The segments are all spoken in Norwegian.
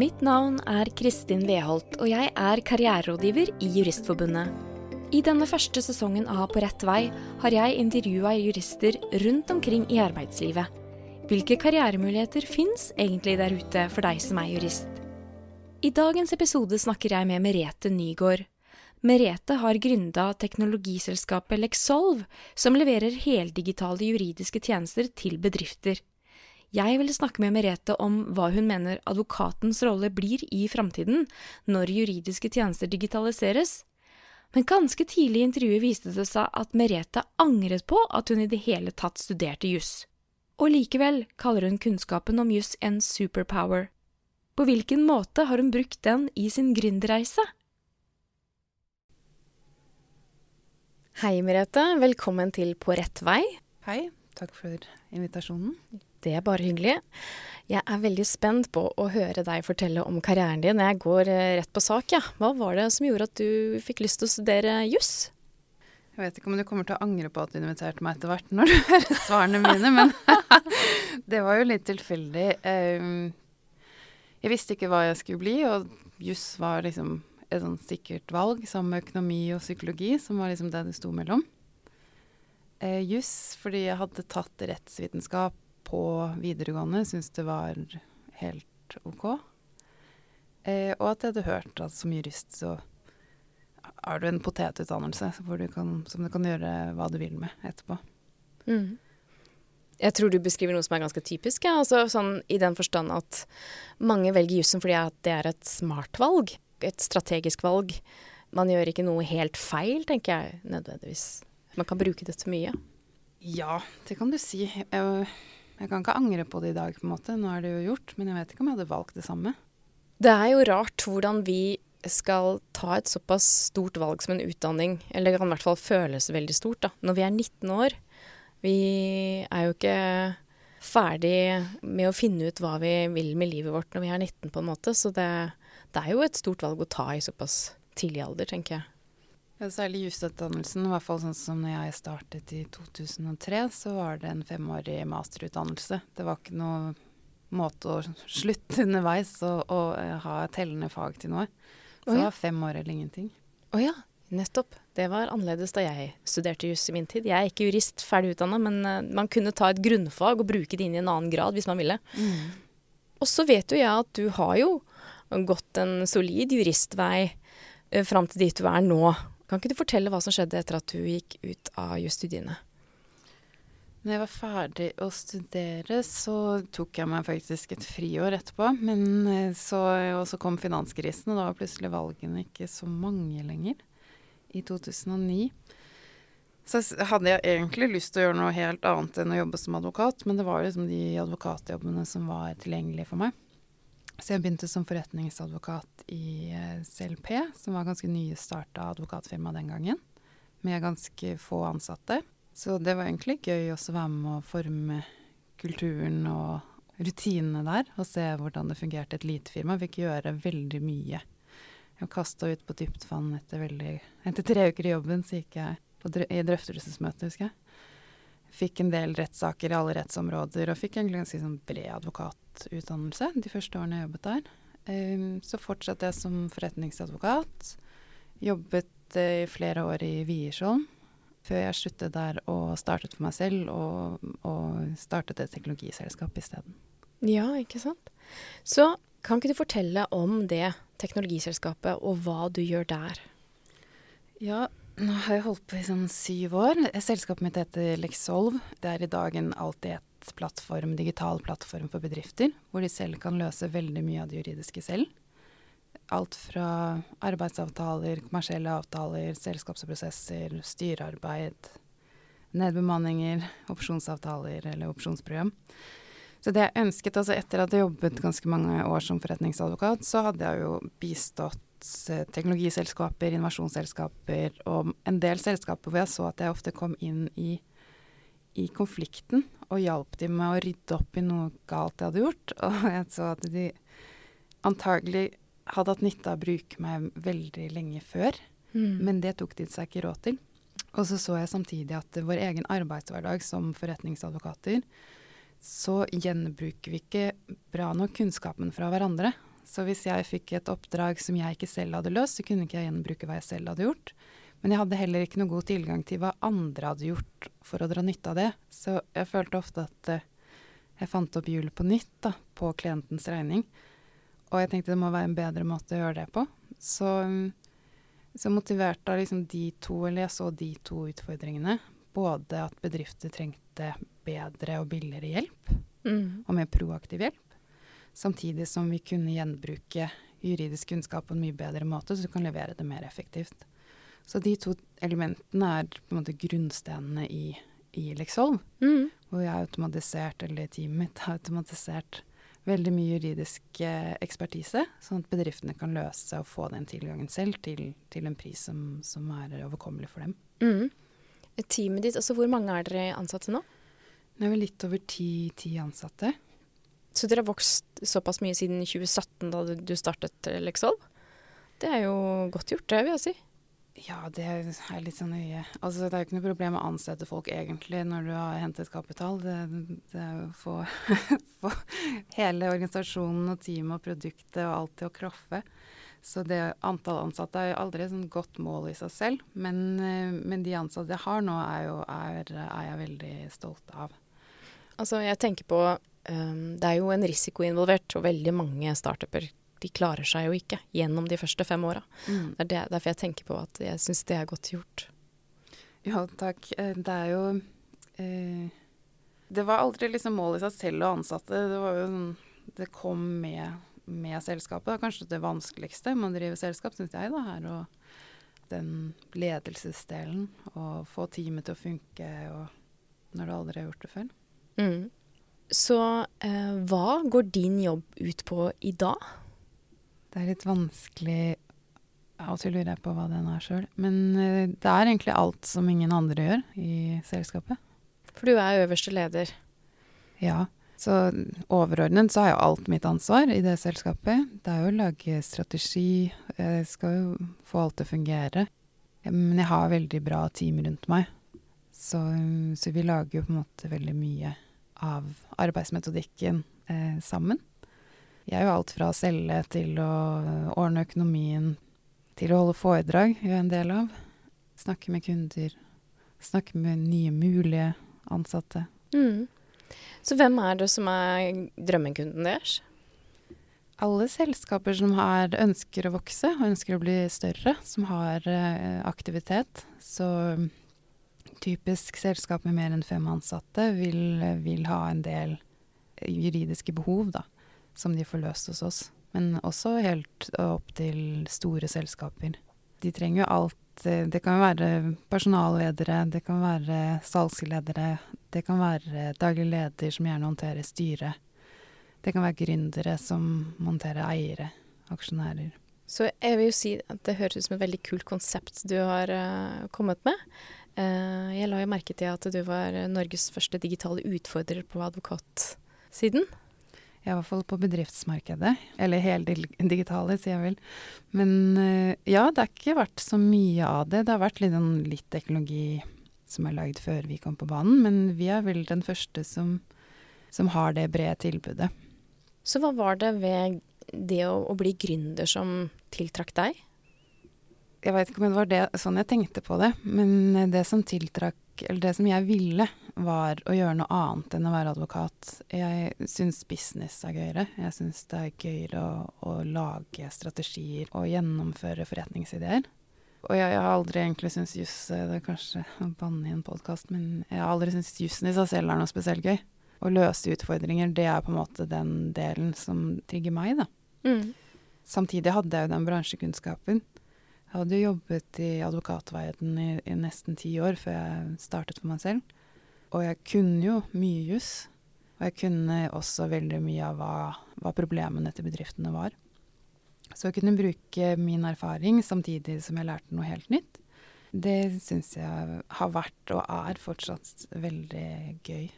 Mitt navn er Kristin Weholt, og jeg er karriererådgiver i Juristforbundet. I denne første sesongen av På rett vei har jeg intervjua jurister rundt omkring i arbeidslivet. Hvilke karrieremuligheter fins egentlig der ute for deg som er jurist? I dagens episode snakker jeg med Merete Nygaard. Merete har gründa teknologiselskapet Lexolve, som leverer heldigitale juridiske tjenester til bedrifter. Jeg ville snakke med Merete om hva hun mener advokatens rolle blir i framtiden, når juridiske tjenester digitaliseres. Men ganske tidlig i intervjuet viste det seg at Merete angret på at hun i det hele tatt studerte juss. Og likevel kaller hun kunnskapen om juss en superpower. På hvilken måte har hun brukt den i sin gründerreise? Hei, Merete. Velkommen til På rett vei. Hei. Takk for invitasjonen. Det er bare hyggelig. Jeg er veldig spent på å høre deg fortelle om karrieren din. Jeg går eh, rett på sak, ja. Hva var det som gjorde at du fikk lyst til å studere juss? Jeg vet ikke om du kommer til å angre på at du inviterte meg etter hvert når du hører svarene mine, men det var jo litt tilfeldig. Ehm, jeg visste ikke hva jeg skulle bli, og juss var liksom et sånn sikkert valg, sammen med økonomi og psykologi, som var liksom det det sto mellom. Eh, juss fordi jeg hadde tatt rettsvitenskap på videregående, syntes det var helt ok. Eh, og at jeg hadde hørt at som jurist så har du en potetutdannelse du kan, som du kan gjøre hva du vil med etterpå. Mm. Jeg tror du beskriver noe som er ganske typisk, ja. altså, sånn, i den forstand at mange velger jussen fordi det er et smart valg et strategisk valg. Man gjør ikke noe helt feil, tenker jeg nødvendigvis. Man kan bruke det til mye. Ja, det kan du si. Jeg, jeg, kan ikke angre på det i dag, på en måte. Nå er det jo gjort, men jeg vet ikke om jeg hadde valgt det samme. Det er jo rart hvordan vi skal ta et såpass stort valg som en utdanning, eller det kan i hvert fall føles veldig stort, da, når vi er 19 år. Vi er jo ikke ferdig med å finne ut hva vi vil med livet vårt når vi er 19, på en måte. Så det, det er jo et stort valg å ta i såpass tidlig alder, tenker jeg. Ja, særlig jusutdannelsen, i hvert fall sånn som når jeg startet i 2003, så var det en femårig masterutdannelse. Det var ikke noe måte å slutte underveis og, og eh, ha tellende fag til noe. Så oh, ja. det var fem år eller ingenting. Å oh, ja, nettopp. Det var annerledes da jeg studerte juss i min tid. Jeg er ikke jurist ferdig utdanna, men uh, man kunne ta et grunnfag og bruke det inn i en annen grad hvis man ville. Mm. Og så vet jo jeg at du har jo gått en solid juristvei eh, fram til dit du er nå. Kan ikke du fortelle hva som skjedde etter at du gikk ut av jusstudiene? Når jeg var ferdig å studere, så tok jeg meg faktisk et friår etterpå. Men så, så, så kom finanskrisen, og da var plutselig valgene ikke så mange lenger. I 2009. Så hadde jeg egentlig lyst til å gjøre noe helt annet enn å jobbe som advokat, men det var liksom de advokatjobbene som var tilgjengelige for meg. Så jeg begynte som forretningsadvokat i eh, CLP, som var ganske nystarta advokatfirma den gangen, med ganske få ansatte. Så det var egentlig gøy også å være med å forme kulturen og rutinene der, og se hvordan det fungerte et lite firma. Jeg fikk gjøre veldig mye. Jeg kasta ut på dypt vann etter, veldig, etter tre uker i jobben, så gikk jeg drø i drøftelsesmøte, husker jeg. Fikk en del rettssaker i alle rettsområder, og fikk egentlig ganske sånn bred advokatutdannelse de første årene jeg jobbet der. Um, så fortsatte jeg som forretningsadvokat. Jobbet uh, i flere år i Wiersholm før jeg sluttet der og startet for meg selv, og, og startet et teknologiselskap isteden. Ja, ikke sant. Så kan ikke du fortelle om det teknologiselskapet, og hva du gjør der? Ja, nå har jeg holdt på i sånn syv år. Selskapet mitt heter Lexolve. Det er i dag en alt-i-ett-plattform, digital plattform for bedrifter, hvor de selv kan løse veldig mye av det juridiske selv. Alt fra arbeidsavtaler, kommersielle avtaler, selskapsprosesser, styrearbeid, nedbemanninger, opsjonsavtaler eller opsjonsprogram. Så det jeg ønsket, altså etter at jeg jobbet ganske mange år som forretningsadvokat, så hadde jeg jo bistått teknologiselskaper, innovasjonsselskaper og en del selskaper hvor jeg så at jeg ofte kom inn i, i konflikten og hjalp dem med å rydde opp i noe galt jeg hadde gjort. Og jeg så at de antagelig hadde hatt nytte av å bruke meg veldig lenge før, mm. men det tok de seg ikke råd til. Og så så jeg samtidig at vår egen arbeidshverdag som forretningsadvokater, så gjenbruker vi ikke bra nok kunnskapen fra hverandre. Så hvis jeg fikk et oppdrag som jeg ikke selv hadde løst, så kunne ikke jeg gjenbruke hva jeg selv hadde gjort. Men jeg hadde heller ikke noe god tilgang til hva andre hadde gjort for å dra nytte av det. Så jeg følte ofte at uh, jeg fant opp hjulet på nytt da, på klientens regning. Og jeg tenkte det må være en bedre måte å gjøre det på. Så, så motiverte av liksom de to, eller jeg så de to utfordringene. Både at bedrifter trengte bedre og billigere hjelp, mm. og mer proaktiv hjelp. Samtidig som vi kunne gjenbruke juridisk kunnskap på en mye bedre måte, så du kan levere det mer effektivt. Så de to elementene er på en måte grunnstenene i, i Lexol, Mm. Hvor jeg automatisert, eller teamet mitt har automatisert veldig mye juridisk eh, ekspertise, sånn at bedriftene kan løse og få den tilgangen selv til, til en pris som, som, er overkommelig for dem. Mm. Teamet ditt, altså hvor mange er dere ansatte nå? Nå er vi litt over ti, ti ansatte. Så dere har vokst såpass mye siden 2017, da du startet Leksolv. Det er jo godt gjort, det vil jeg si. Ja, det er litt sånn nøye. Altså, det er jo ikke noe problem å ansette folk egentlig når du har hentet kapital. Det, det er jo å få, få, hele organisasjonen og teamet og produktet og alt til å klaffe. Så det antall ansatte er jo aldri et sånn godt mål i seg selv. Men, eh, men de ansatte jeg har nå, er, jo, er, er jeg veldig stolt av. Altså, jeg tenker på Um, det er jo en risiko involvert, og veldig mange startuper de klarer seg jo ikke gjennom de første fem åra. Mm. Det er det, derfor jeg tenker på at jeg syns det er godt gjort. Ja, takk. Eh, det er jo eh, Det var aldri liksom mål i seg selv å ansatte. Det var jo sånn Det kom med, med selskapet. Det er kanskje det vanskeligste med å drive selskap, syns jeg, da, her. Og den ledelsesdelen. Og få teamet til å funke og når du aldri har gjort det før. Mm. Så eh, hva går din jobb ut på i dag? Det er litt vanskelig Av og til lurer jeg på hva den er sjøl. Men eh, det er egentlig alt som ingen andre gjør i selskapet. For du er øverste leder? Ja. Så overordnet så har jo alt mitt ansvar i det selskapet. Det er jo å lage strategi. Jeg skal jo få alt til å fungere. Men jeg har veldig bra team rundt meg. Så, så vi lager jo på en måte veldig mye av arbeidsmetodikken eh, sammen. Jeg gjør alt fra å selge til å ordne økonomien, til å holde foredrag, gjør jeg en del av. Snakke med kunder. Snakke med nye mulige ansatte. Mm. Så hvem er det som er drømmekunden deres? Alle selskaper som har, ønsker å vokse og ønsker å bli større, som har eh, aktivitet. Så typisk selskap med mer enn fem ansatte vil, vil, ha en del juridiske behov, da, som de får løst hos oss. Men også helt opp til store selskaper. De trenger jo alt. Det kan være personalledere, det kan være salgsledere, det kan være daglig leder som gjerne håndterer styret. Det kan være gründere som håndterer eiere, aksjonærer. Så jeg vil jo si at det høres ut som et veldig kult konsept du har uh, kommet med. Uh, jeg la jo merke til at du var Norges første digitale utfordrer på advokatsiden. Ja, i hvert fall på bedriftsmarkedet. Eller heldigitale, sier jeg vel. Men uh, ja, det har ikke vært så mye av det. Det har vært litt, sånn, litt teknologi som er lagd før vi kom på banen, men vi er vel den første som, som har det brede tilbudet. Så hva var det ved det å, å bli gründer som tiltrakk deg? Jeg veit ikke om det var det, sånn jeg tenkte på det, men det som tiltrakk Eller det som jeg ville, var å gjøre noe annet enn å være advokat. Jeg syns business er gøyere. Jeg syns det er gøyere å, å, lage strategier og gjennomføre forretningsideer. Og jeg, jeg har aldri egentlig syntes juss Det er kanskje å banne i en podkast, men jeg har aldri syntes jussen i seg selv er noe spesielt gøy. Å løse utfordringer, det er på en måte den delen som trigger meg, da. Mm. Samtidig hadde jeg jo den bransjekunnskapen. Jeg hadde jobbet i advokatverdenen i, i, nesten ti år før jeg startet for meg selv. Og jeg kunne jo mye juss. Og jeg kunne også veldig mye av hva, hva problemene til bedriftene var. Så å kunne bruke min erfaring samtidig som jeg lærte noe helt nytt, det syns jeg har vært og er fortsatt veldig gøy.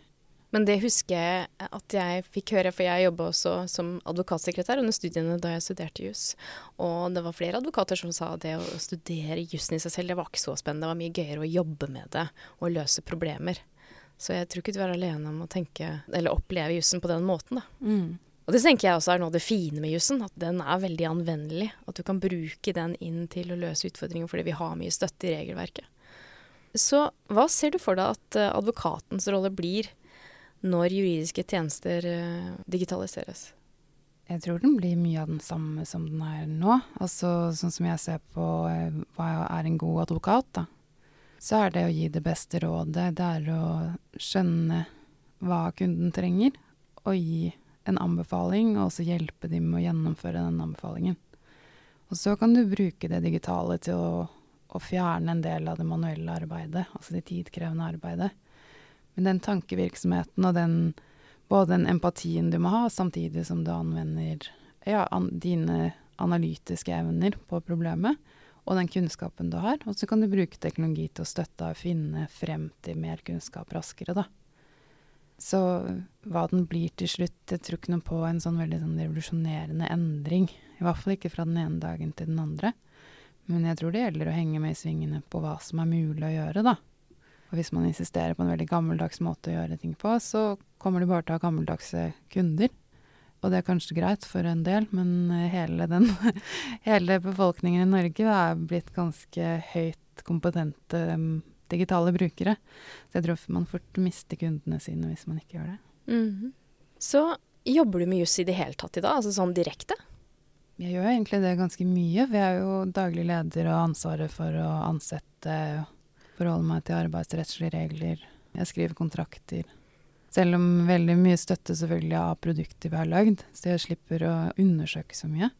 Men det husker jeg at jeg fikk høre, for jeg jobba også som advokatsekretær under studiene da jeg studerte juss. Og det var flere advokater som sa at det å studere jussen i seg selv, det var ikke så spennende. Det var mye gøyere å jobbe med det og løse problemer. Så jeg tror ikke du er alene om å tenke, eller oppleve jussen på den måten, da. Mm. Og det tenker jeg også er noe av det fine med jussen, at den er veldig anvendelig. At du kan bruke den inn til å løse utfordringer fordi vi har mye støtte i regelverket. Så hva ser du for deg at uh, advokatens rolle blir når juridiske tjenester uh, digitaliseres? Jeg tror den blir mye av den samme som den er nå. Altså sånn som jeg ser på uh, hva er en god advokat, da. Så er det å gi det beste rådet. Det er å skjønne hva kunden trenger, og gi en anbefaling, og også hjelpe dem med å gjennomføre den anbefalingen. Og så kan du bruke det digitale til å, å fjerne en del av det manuelle arbeidet, altså det tidkrevende arbeidet. Men den tankevirksomheten og den, både den empatien du må ha, samtidig som du anvender ja, an, dine analytiske evner på problemet, og den kunnskapen du har. Og så kan du bruke teknologi til å støtte og finne frem til mer kunnskap raskere, da. Så hva den blir til slutt, jeg tror ikke noe på en sånn veldig sånn revolusjonerende endring. I hvert fall ikke fra den ene dagen til den andre. Men jeg tror det gjelder å henge med i svingene på hva som er mulig å gjøre, da. Og hvis man insisterer på en veldig gammeldags måte å gjøre ting på, så kommer du bare til å ha gammeldagse kunder. Og det er kanskje greit for en del, men hele, den, hele befolkningen i Norge er blitt ganske høyt kompetente digitale brukere. Så jeg tror man fort mister kundene sine hvis man ikke gjør det. Mm -hmm. Så jobber du med juss i det hele tatt i dag, altså sånn direkte? Jeg gjør egentlig det ganske mye. For jeg er jo daglig leder og ansvaret for å ansette, forholde meg til arbeidsrettslige regler. Jeg skriver kontrakter. Selv om veldig mye støtte selvfølgelig av produkter vi har lagd, så jeg slipper å undersøke så mye.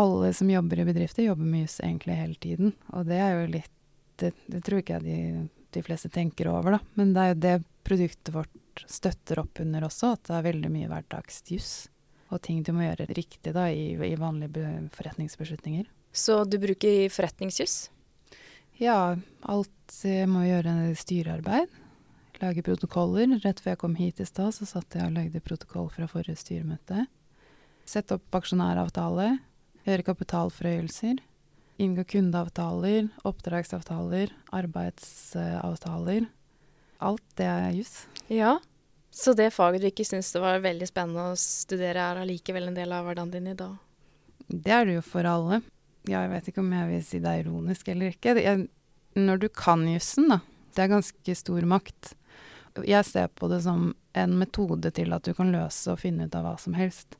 Alle som jobber i bedrifter, jobber med juss egentlig hele tiden. Og det er jo litt det, det, tror ikke jeg de, de, fleste tenker over, da. Men det er jo det produktet vårt støtter opp under også, at det er veldig mye hverdagsjuss. Og ting du må gjøre riktig da, i, i vanlige forretningsbeslutninger. Så du bruker forretningsjuss? Ja, alt jeg må gjøre styrearbeid. Lage protokoller. Rett før jeg kom hit i stad, så satt jeg og lagde protokoll fra forrige styremøte. Sette opp aksjonæravtale. Gjøre kapitalforhøyelser. Inngå kundeavtaler, oppdragsavtaler, arbeidsavtaler. Alt det er juss. Ja, så det faget du ikke syns det var veldig spennende å studere, er allikevel en del av hverdagen din i dag? Det er det jo for alle. Jeg vet ikke om jeg vil si det er ironisk eller ikke. Jeg, når du kan jussen, da, det er ganske stor makt. Jeg ser på det som en metode til at du kan løse og finne ut av hva som helst.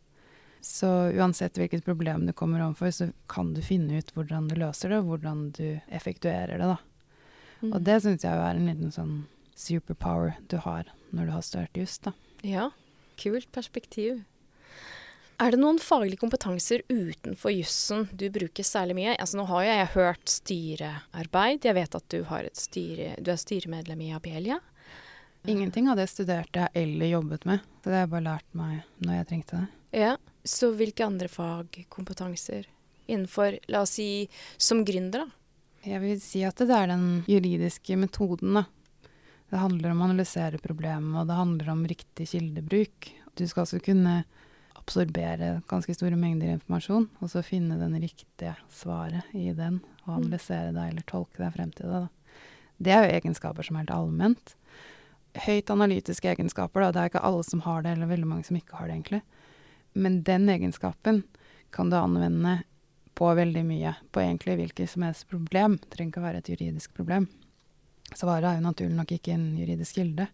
Så uansett hvilket problem du kommer overfor, så kan du finne ut hvordan du løser det, og hvordan du effektuerer det, da. Mm. Og det syns jeg er en liten sånn superpower du har når du har størt juss, da. Ja, kult perspektiv. Er det noen faglige kompetanser utenfor jussen du bruker særlig mye? Altså Nå har jeg hørt styrearbeid. Jeg vet at du, styre, du er styremedlem i Abelia. Ingenting av det studerte jeg eller jobbet med. Så det har jeg bare lært meg når jeg trengte det. Ja, Så hvilke andre fagkompetanser innenfor, la oss si, som gründer, da? Jeg vil si at det er den juridiske metoden, da. Det handler om å analysere problemet, og det handler om riktig kildebruk. Du skal altså kunne absorbere ganske store mengder informasjon, og så finne den riktige svaret i den, og mm. analysere det eller tolke deg frem til det. Da. Det er jo egenskaper som er helt allment. Høyt analytiske egenskaper, da. Det er ikke alle som har det, eller veldig mange som ikke har det, egentlig. Men den egenskapen kan du anvende på veldig mye. På egentlig hvilket som helst problem. Det trenger ikke å være et juridisk problem. Svaret er jo naturlig nok ikke en juridisk kilde.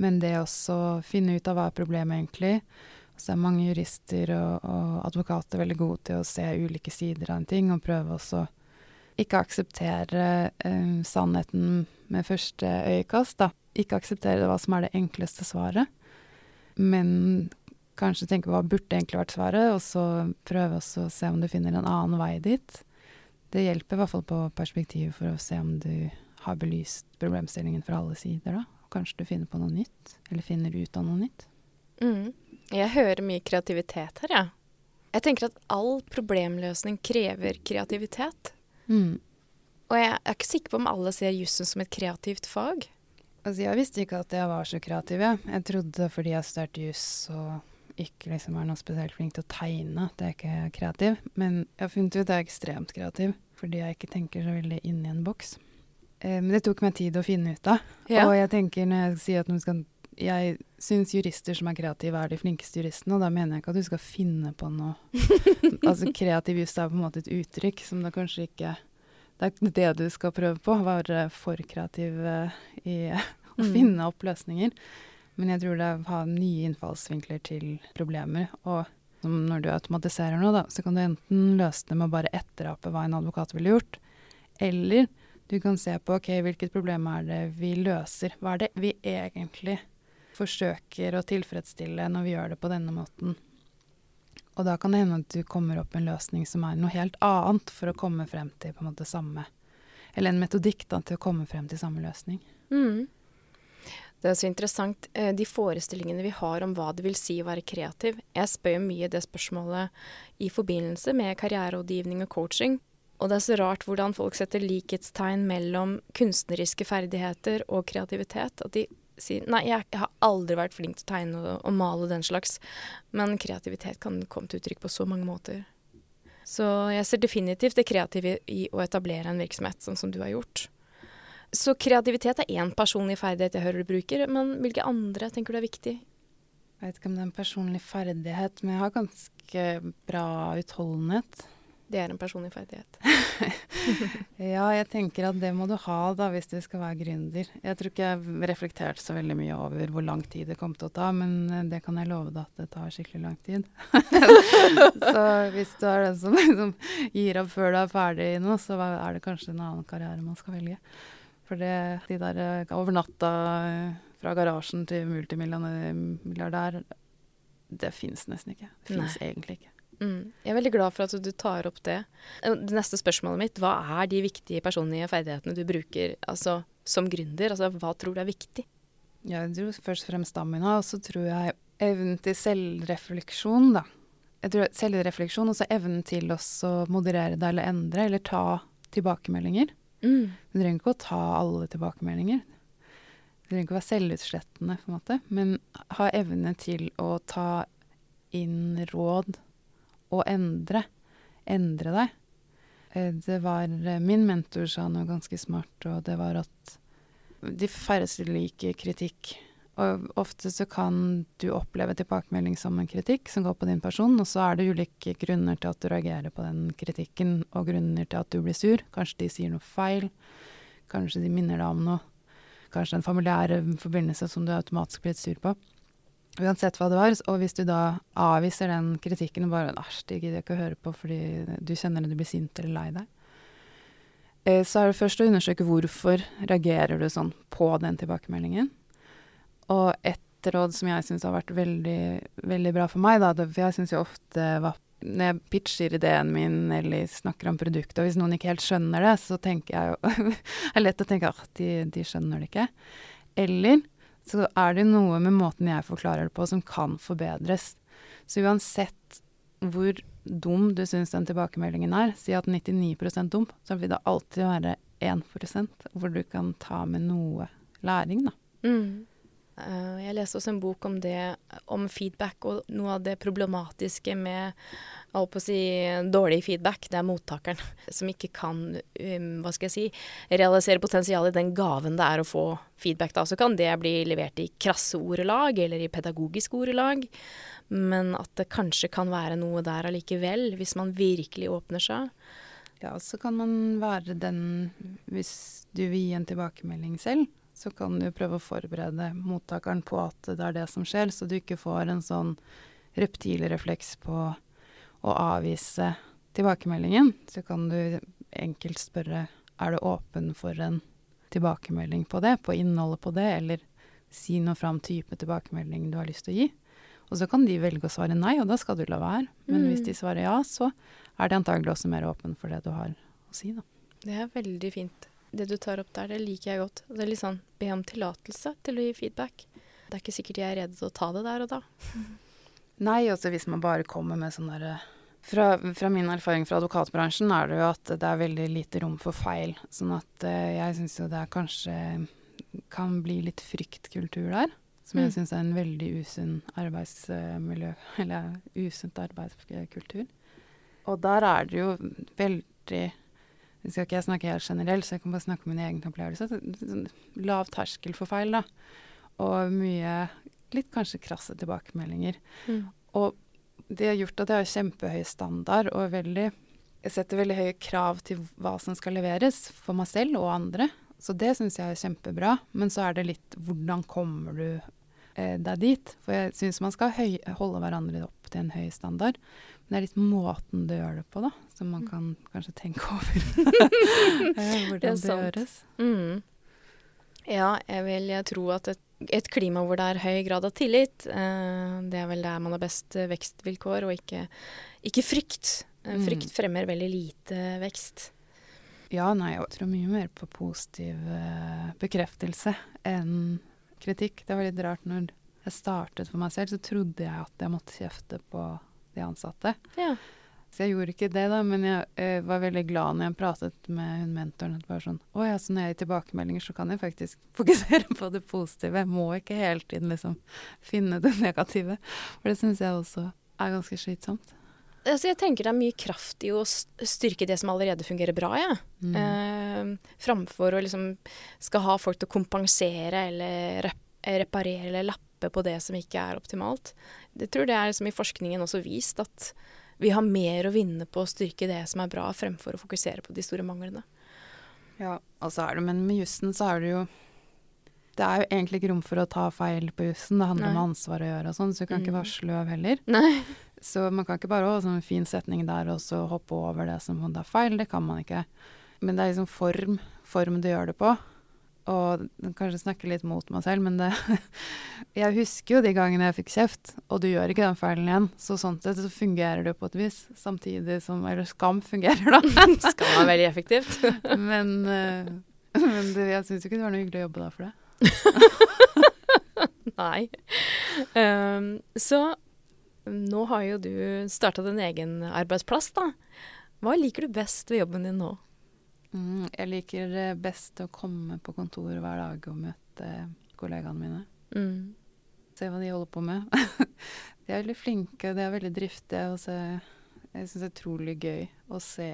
Men det å finne ut av hva er problemet egentlig Så er mange jurister og, og, advokater veldig gode til å se ulike sider av en ting, og prøve også ikke akseptere eh, sannheten med første øyekast, da. Ikke akseptere hva som er det enkleste svaret, men kanskje tenke på hva burde egentlig vært svaret, og så prøve å se om du finner en annen vei dit. Det hjelper i hvert fall på perspektivet for å se om du har belyst problemstillingen fra alle sider, da. Kanskje du finner på noe nytt, eller finner ut av noe nytt. Mm. Jeg hører mye kreativitet her, jeg. Ja. Jeg tenker at all problemløsning krever kreativitet. Mm. Og jeg er ikke sikker på om alle ser jussen som et kreativt fag. Altså, jeg visste ikke at jeg var så kreativ, jeg. Jeg trodde fordi jeg studerte juss og ikke liksom er noe spesielt flink til å tegne, at jeg ikke er kreativ. Men jeg har funnet ut at jeg er ekstremt kreativ, fordi jeg ikke tenker så veldig inn i en boks. Eh, men det tok meg tid å finne ut av. Ja. Og jeg tenker når jeg sier at man skal jeg syns jurister som er kreative, er de flinkeste juristene, og da mener jeg ikke at du skal finne på noe Altså kreativ just er på en måte et uttrykk som det kanskje ikke Det er det du skal prøve på, være for kreativ uh, i å mm. finne opp løsninger. Men jeg tror det er å ha nye innfallsvinkler til problemer. Og når du automatiserer noe, da, så kan du enten løse det med å bare etterape hva en advokat ville gjort, eller du kan se på ok, hvilket problem er det vi løser. Hva er det vi egentlig forsøker å tilfredsstille når vi gjør det på denne måten. Og da kan det hende at du kommer opp med en løsning som er noe helt annet for å komme frem til på en måte samme Eller en metodikk da, til å komme frem til samme løsning. Mm. Det er så interessant. Eh, de forestillingene vi har om hva det vil si å være kreativ. Jeg spør mye det spørsmålet i forbindelse med karriererådgivning og coaching. Og det er så rart hvordan folk setter likhetstegn mellom kunstneriske ferdigheter og kreativitet. At de sier Nei, jeg, jeg, har aldri vært flink til å tegne og, og male og den slags. Men kreativitet kan komme til uttrykk på så mange måter. Så jeg ser definitivt det kreative i å etablere en virksomhet, sånn som du har gjort. Så kreativitet er én personlig ferdighet jeg hører du bruker, men hvilke andre tenker du er viktig? Jeg vet ikke om det er en personlig ferdighet, men jeg har ganske bra utholdenhet. Det er en personlig ferdighet. ja, jeg tenker at det må du ha da, hvis du skal være gründer. Jeg tror ikke jeg reflekterte så veldig mye over hvor lang tid det kom til å ta, men eh, det kan jeg love deg at det tar skikkelig lang tid. så hvis du er den som liksom gir opp før du er ferdig i noe, så er det kanskje en annen karriere man skal velge. For det, de der eh, over natta eh, fra garasjen til multimilliardær, det fins nesten ikke. Det fins egentlig ikke. Mm. Jeg er veldig glad for at du tar opp det. Eh, det neste spørsmålet mitt, hva er de viktige personlige ferdighetene du bruker altså, som gründer? Altså, hva tror du er viktig? Jeg tror først og fremst stamina, og så tror jeg evnen til selvrefleksjon, da. Jeg tror Selvrefleksjon og så evnen til å moderere deg eller endre, eller ta tilbakemeldinger. Mm. Du trenger ikke å ta alle tilbakemeldinger. Du trenger ikke å være selvutslettende, på en måte, men ha evne til å ta inn råd å endre. Endre deg. Eh, det var eh, Min mentor sa noe ganske smart, og det var at de færreste liker kritikk. Og ofte så kan du oppleve tilbakemelding som en kritikk som går på din person, og så er det ulike grunner til at du reagerer på den kritikken, og grunner til at du blir sur. Kanskje de sier noe feil. Kanskje de minner deg om noe. Kanskje en familiær forbindelse som du automatisk blir sur på. Uansett hva det var. Og hvis du da avviser den kritikken og bare 'æsj, det gidder jeg ikke å høre på fordi du kjenner at du blir sint eller lei deg', eh, så er det først å undersøke hvorfor reagerer du sånn på den tilbakemeldingen. Og et råd som jeg syns har vært veldig, veldig bra for meg, da, for jeg syns jo ofte var når jeg pitcher ideen min eller snakker om produktet, og hvis noen ikke helt skjønner det, så tenker jeg jo Det er lett å tenke at de, de skjønner det ikke. Eller så er det noe med måten jeg forklarer det på som kan forbedres. Så uansett hvor dum du syns den tilbakemeldingen er, si at 99 dum, så vil det alltid være 1% hvor du kan ta med noe læring, da. Mm. Uh, jeg leste også en bok om det, om feedback, og noe av det problematiske med å si, dårlig feedback. Det er mottakeren som ikke kan um, hva skal jeg si, realisere potensialet i den gaven det er å få feedback. Da. Så kan det bli levert i krasse ordelag eller i pedagogiske ordelag. Men at det kanskje kan være noe der allikevel, hvis man virkelig åpner seg. Ja, så kan man være den Hvis du vil gi en tilbakemelding selv, så kan du prøve å forberede mottakeren på at det er det som skjer, så du ikke får en sånn reptilrefleks på å avvise tilbakemeldingen. Så kan du enkelt spørre er du åpen for en tilbakemelding på det, på innholdet på det, eller si noe fra om type tilbakemelding du har lyst til å gi. Og så kan de velge å svare nei, og da skal du la være. Men mm. hvis de svarer ja, så er de antagelig også mer åpen for det du har å si, da. Det er veldig fint det du tar opp der, det liker jeg godt. Det er litt sånn be om tillatelse til å gi feedback. Det er ikke sikkert jeg er redd til å ta det der og da. Nei, også hvis man bare kommer med sånn derre fra, fra, min erfaring fra advokatbransjen er det jo at det er veldig lite rom for feil. Sånn at uh, jeg syns jo det er kanskje kan bli litt fryktkultur der. Som jeg mm. syns er en veldig usunn arbeidsmiljø, eller usunt arbeidskultur. Og der er det jo veldig nå skal ikke jeg snakke helt generelt, så jeg kan bare snakke om min egen opplevelse. Sånn lav terskel for feil, da. Og mye litt kanskje krasse tilbakemeldinger. Mm. Og det har gjort at jeg har kjempehøy standard og veldig Jeg setter veldig høye krav til hva som skal leveres for meg selv og andre. Så det syns jeg er kjempebra. Men så er det litt hvordan kommer du eh, deg dit? For jeg syns man skal høy, holde hverandre opp til en høy standard. Det er litt måten du gjør det på, da, som man kan kanskje tenke over. Eh, hvordan Det det, gjøres. Mm. Ja, jeg vil jeg tro at et, et klima hvor det er høy grad av tillit, eh, det er vel der man har best vekstvilkår, og ikke, ikke frykt. Eh, Mm. Frykt fremmer veldig lite vekst. Ja, nei, jeg tror mye mer på positiv eh, bekreftelse enn kritikk. Det var litt rart når jeg startet for meg selv, så trodde jeg at jeg måtte kjefte på de ansatte. Ja. Så jeg gjorde ikke det, da, men jeg eh, var veldig glad når jeg pratet med hun mentoren. At bare sånn Å ja, så når jeg gir tilbakemeldinger, så kan jeg faktisk fokusere på det positive. Jeg må ikke hele tiden liksom finne det negative. For det syns jeg også er ganske slitsomt. Altså, jeg tenker det er mye kraft i å styrke det som allerede fungerer bra, jeg. Mm. Eh, framfor å liksom skal ha folk til å kompensere eller rep reparere eller lappe på det som ikke er optimalt. Jeg tror det er liksom i forskningen også vist at vi har mer å vinne på å styrke det som er bra, fremfor å fokusere på de store manglene. Ja, og så er det, men med jussen så er det jo Det er jo egentlig ikke rom for å ta feil på jussen. Det handler Nei. om ansvar å gjøre og sånn, så du kan ikke Mm. være sløv heller. Nei. Så man kan ikke bare ha sånn fin setning der og så hoppe over det som om det er feil. Det kan man ikke. Men det er liksom form, form du gjør det på. Og kanskje snakke litt mot meg selv, men det Jeg husker jo de gangene jeg fikk kjeft, og du gjør ikke den feilen igjen. Så sånn sett så fungerer det jo på et vis, samtidig som Eller skam fungerer, da. skam er veldig effektivt. Men, eh, men det, jeg syns ikke det var noe hyggelig å jobbe da for det. Nei. Um, så nå har jo du starta din egen arbeidsplass, da. Hva liker du best ved jobben din nå? Mm, jeg liker best å komme på kontoret hver dag og møte kollegaene mine. Mm. Se hva de holder på med. de er veldig flinke, de er veldig driftige. Og så, jeg syns det er utrolig gøy å se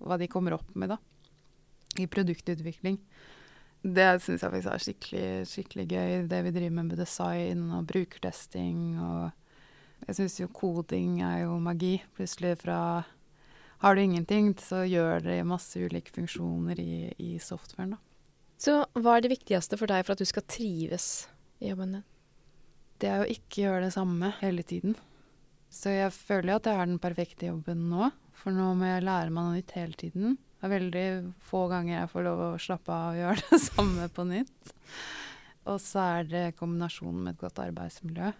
hva de kommer opp med, da. I produktutvikling. Det syns jeg faktisk er skikkelig, skikkelig gøy. Det vi driver med med design og brukertesting og Jeg syns jo koding er jo magi. Plutselig fra har du ingenting, så gjør det masse ulike funksjoner i, i softwaren, da. Så hva er det viktigste for deg for at du skal trives i jobben din? det er å ikke gjøre det samme hele tiden. Så jeg føler at jeg har den perfekte jobben nå, for nå må jeg lære meg noe nytt hele tiden. Det er veldig få ganger jeg får lov å slappe av og gjøre det samme på nytt. Og så er det kombinasjonen med et godt arbeidsmiljø,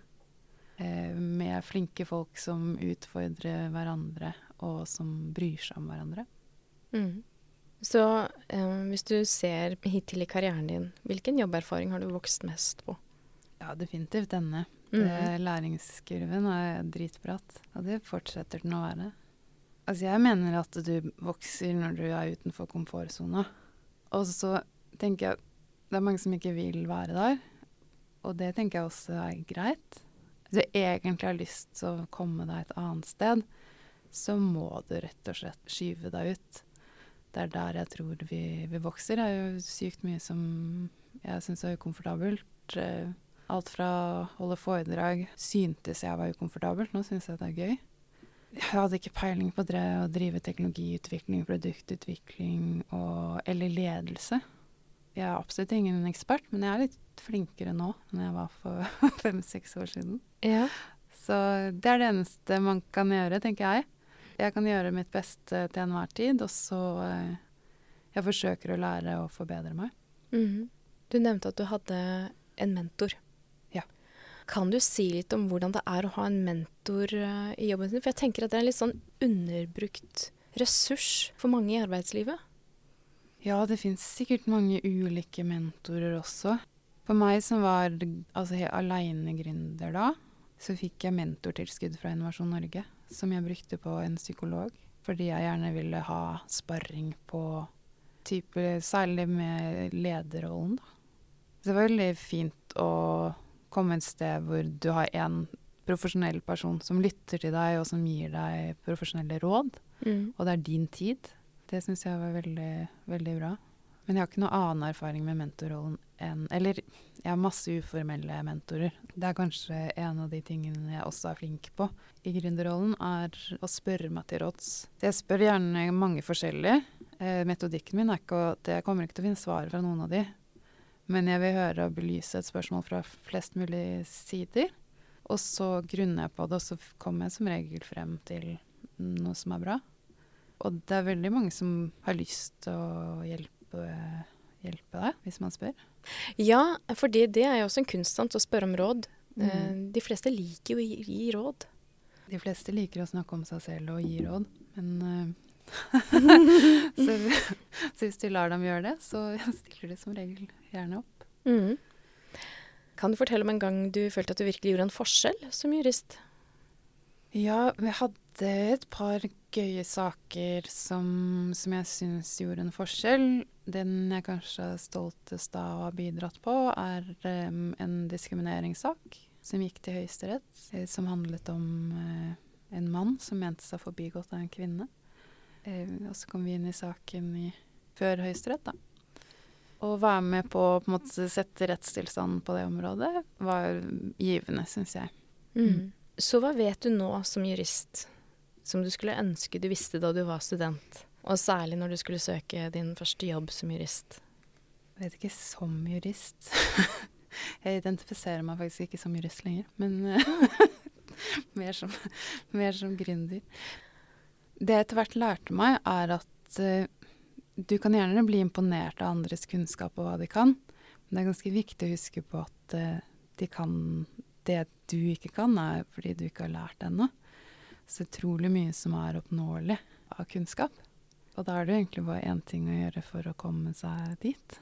eh, med flinke folk som utfordrer hverandre, og som bryr seg om hverandre. Mm. Så eh, hvis du ser hittil i karrieren din, hvilken jobberfaring har du vokst mest på? Ja, definitivt denne. Mm. Det, læringskurven er dritbratt, og det fortsetter den å være. Altså, jeg mener at du vokser når du er utenfor komfortsona. Og så tenker jeg det er mange som ikke vil være der, og det tenker jeg også er greit. Hvis du egentlig har lyst til å komme deg et annet sted, så må du rett og slett skyve deg ut. Det er der jeg tror vi, vi vokser. Det er jo sykt mye som jeg syns er ukomfortabelt. Eh, Alt fra å holde foredrag syntes jeg var ukomfortabelt, nå syns jeg det er gøy. Jeg hadde ikke peiling på det å drive teknologiutvikling, produktutvikling og, eller ledelse. Jeg er absolutt ingen ekspert, men jeg er litt flinkere nå enn jeg var for fem-seks år siden. Ja. Så det er det eneste man kan gjøre, tenker jeg. Jeg kan gjøre mitt beste til enhver tid, og så eh, jeg forsøker å lære å forbedre meg. Mhm. Du nevnte at du hadde en mentor. Ja. Kan du si litt om hvordan det er å ha en mentor eh, i jobben sin? For jeg tenker at det er en litt sånn underbrukt ressurs for mange i arbeidslivet. Ja, det fins sikkert mange ulike mentorer også. For meg som var altså, helt alenegründer da, så fikk jeg mentortilskudd fra Innovasjon Norge, som jeg brukte på en psykolog. Fordi jeg gjerne ville ha sparring på type, Særlig med lederrollen, da. Så det var veldig fint å komme et sted hvor du har en profesjonell person som lytter til deg, og som gir deg profesjonelle råd. Og det er din tid. Det syns jeg var veldig, veldig bra. Men jeg har ikke noe annen erfaring med mentorrollen enn Eller jeg har masse uformelle mentorer. Det er kanskje en av de tingene jeg også er flink på i gründerrollen, er å spørre meg til råds. Jeg spør gjerne mange forskjellige. Eh, metodikken min er ikke at jeg kommer ikke til å finne svaret fra noen av de. Men jeg vil høre og belyse et spørsmål fra flest mulig sider. Og så grunner jeg på det, og så kommer jeg som regel frem til noe som er bra. Og det er veldig mange som har lyst til å hjelpe, hjelpe deg, hvis man spør. Ja, for det er jo også en kunstant å spørre om råd. Mm. Eh, de fleste liker jo å gi, gi, råd. De fleste liker å snakke om seg selv og gi råd, men uh, så, så, hvis du lar dem gjøre det, så stiller de som regel gjerne opp. Mm. Kan du fortelle om en gang du følte at du virkelig gjorde en forskjell som jurist? Ja, vi hadde et par gøye saker som, som jeg syns gjorde en forskjell. Den jeg kanskje er stoltest av å ha bidratt på, er um, en diskrimineringssak som gikk til Høyesterett. Eh, som handlet om uh, en mann som mente seg forbigått av en kvinne. Uh, og så kom vi inn i saken i, før Høyesterett, da. Å være med på å på en måte sette rettstilstanden på det området var givende, syns jeg. Mm. Så hva vet du nå som jurist som du skulle ønske du visste da du var student? Og særlig når du skulle søke din første jobb som jurist? Jeg vet ikke som jurist. jeg identifiserer meg faktisk ikke som jurist lenger, men mer, som, mer som gründer. Det jeg etter hvert lærte meg, er at uh, du kan gjerne bli imponert av andres kunnskap og hva de kan, men det er ganske viktig å huske på at uh, de kan det du ikke kan, er fordi du ikke har lært det ennå. Så utrolig mye som er oppnåelig av kunnskap. Og da er det egentlig bare én ting å gjøre for å komme seg dit.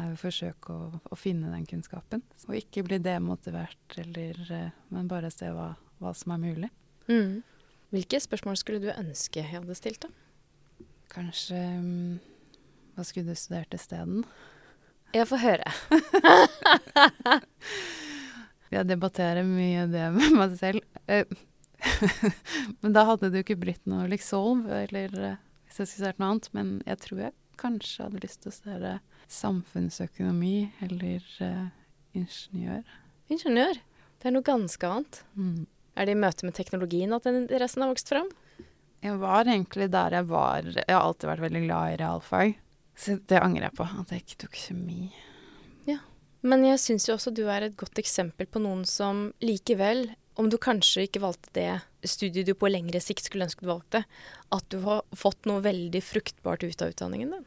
Er å forsøke å, å finne den kunnskapen. Og ikke bli demotivert, eller, eh, men bare se hva, hva som er mulig. Mm. Hvilke spørsmål skulle du ønske jeg hadde stilt, da? Kanskje um, Hva skulle du studert isteden? Jeg får høre. Jeg debatterer mye det med meg selv. Eh, men da hadde jo ikke blitt noe Lixolv, eller eh, hvis jeg skulle studert noe annet. Men jeg tror jeg kanskje hadde lyst til å studere samfunnsøkonomi eller uh, ingeniør. Ingeniør? Det er noe ganske annet. Mm. Er det i møte med teknologien at den interessen har vokst fram? Jeg var egentlig der jeg var. Jeg har alltid vært veldig glad i realfag. Så det angrer jeg på, at jeg ikke tok kjemi. Men jeg syns jo også du er et godt eksempel på noen som likevel, om du kanskje ikke valgte det studiet du på lengre sikt skulle ønske du valgte, at du har fått noe veldig fruktbart ut av utdanningen din.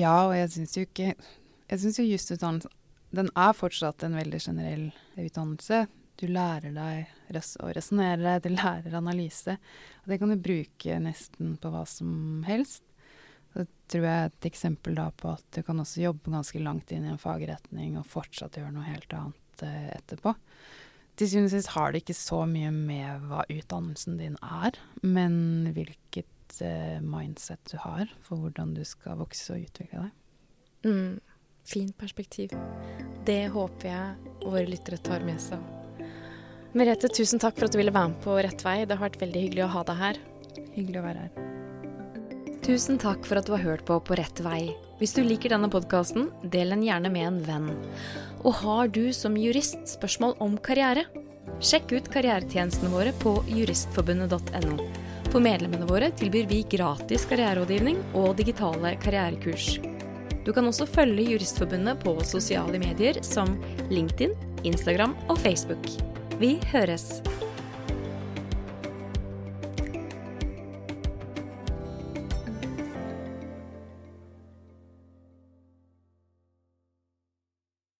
Ja, og jeg syns jo ikke Jeg syns jo jusutdannelsen er fortsatt en veldig generell utdannelse. Du lærer deg å resonnere, du lærer analyse. Og det kan du bruke nesten på hva som helst. Det tror jeg er et eksempel da på at du kan også jobbe ganske langt inn i en fagretning og fortsatt gjøre noe helt annet eh, etterpå. Til syvende og sist har det ikke så mye med hva utdannelsen din er, men hvilket eh, mindset du har for hvordan du skal vokse og utvikle deg. Mm, fint perspektiv. Det håper jeg våre lyttere tar med seg. Merete, tusen takk for at du ville være med på Rett vei. Det har vært veldig hyggelig å ha deg her. Hyggelig å være her. Tusen takk for at du har hørt på På rett vei. Hvis du liker denne podkasten, del den gjerne med en venn. Og har du som jurist spørsmål om karriere? Sjekk ut karrieretjenestene våre på juristforbundet.no. For medlemmene våre tilbyr vi gratis karriererådgivning og digitale karrierekurs. Du kan også følge Juristforbundet på sosiale medier som LinkedIn, Instagram og Facebook. Vi høres!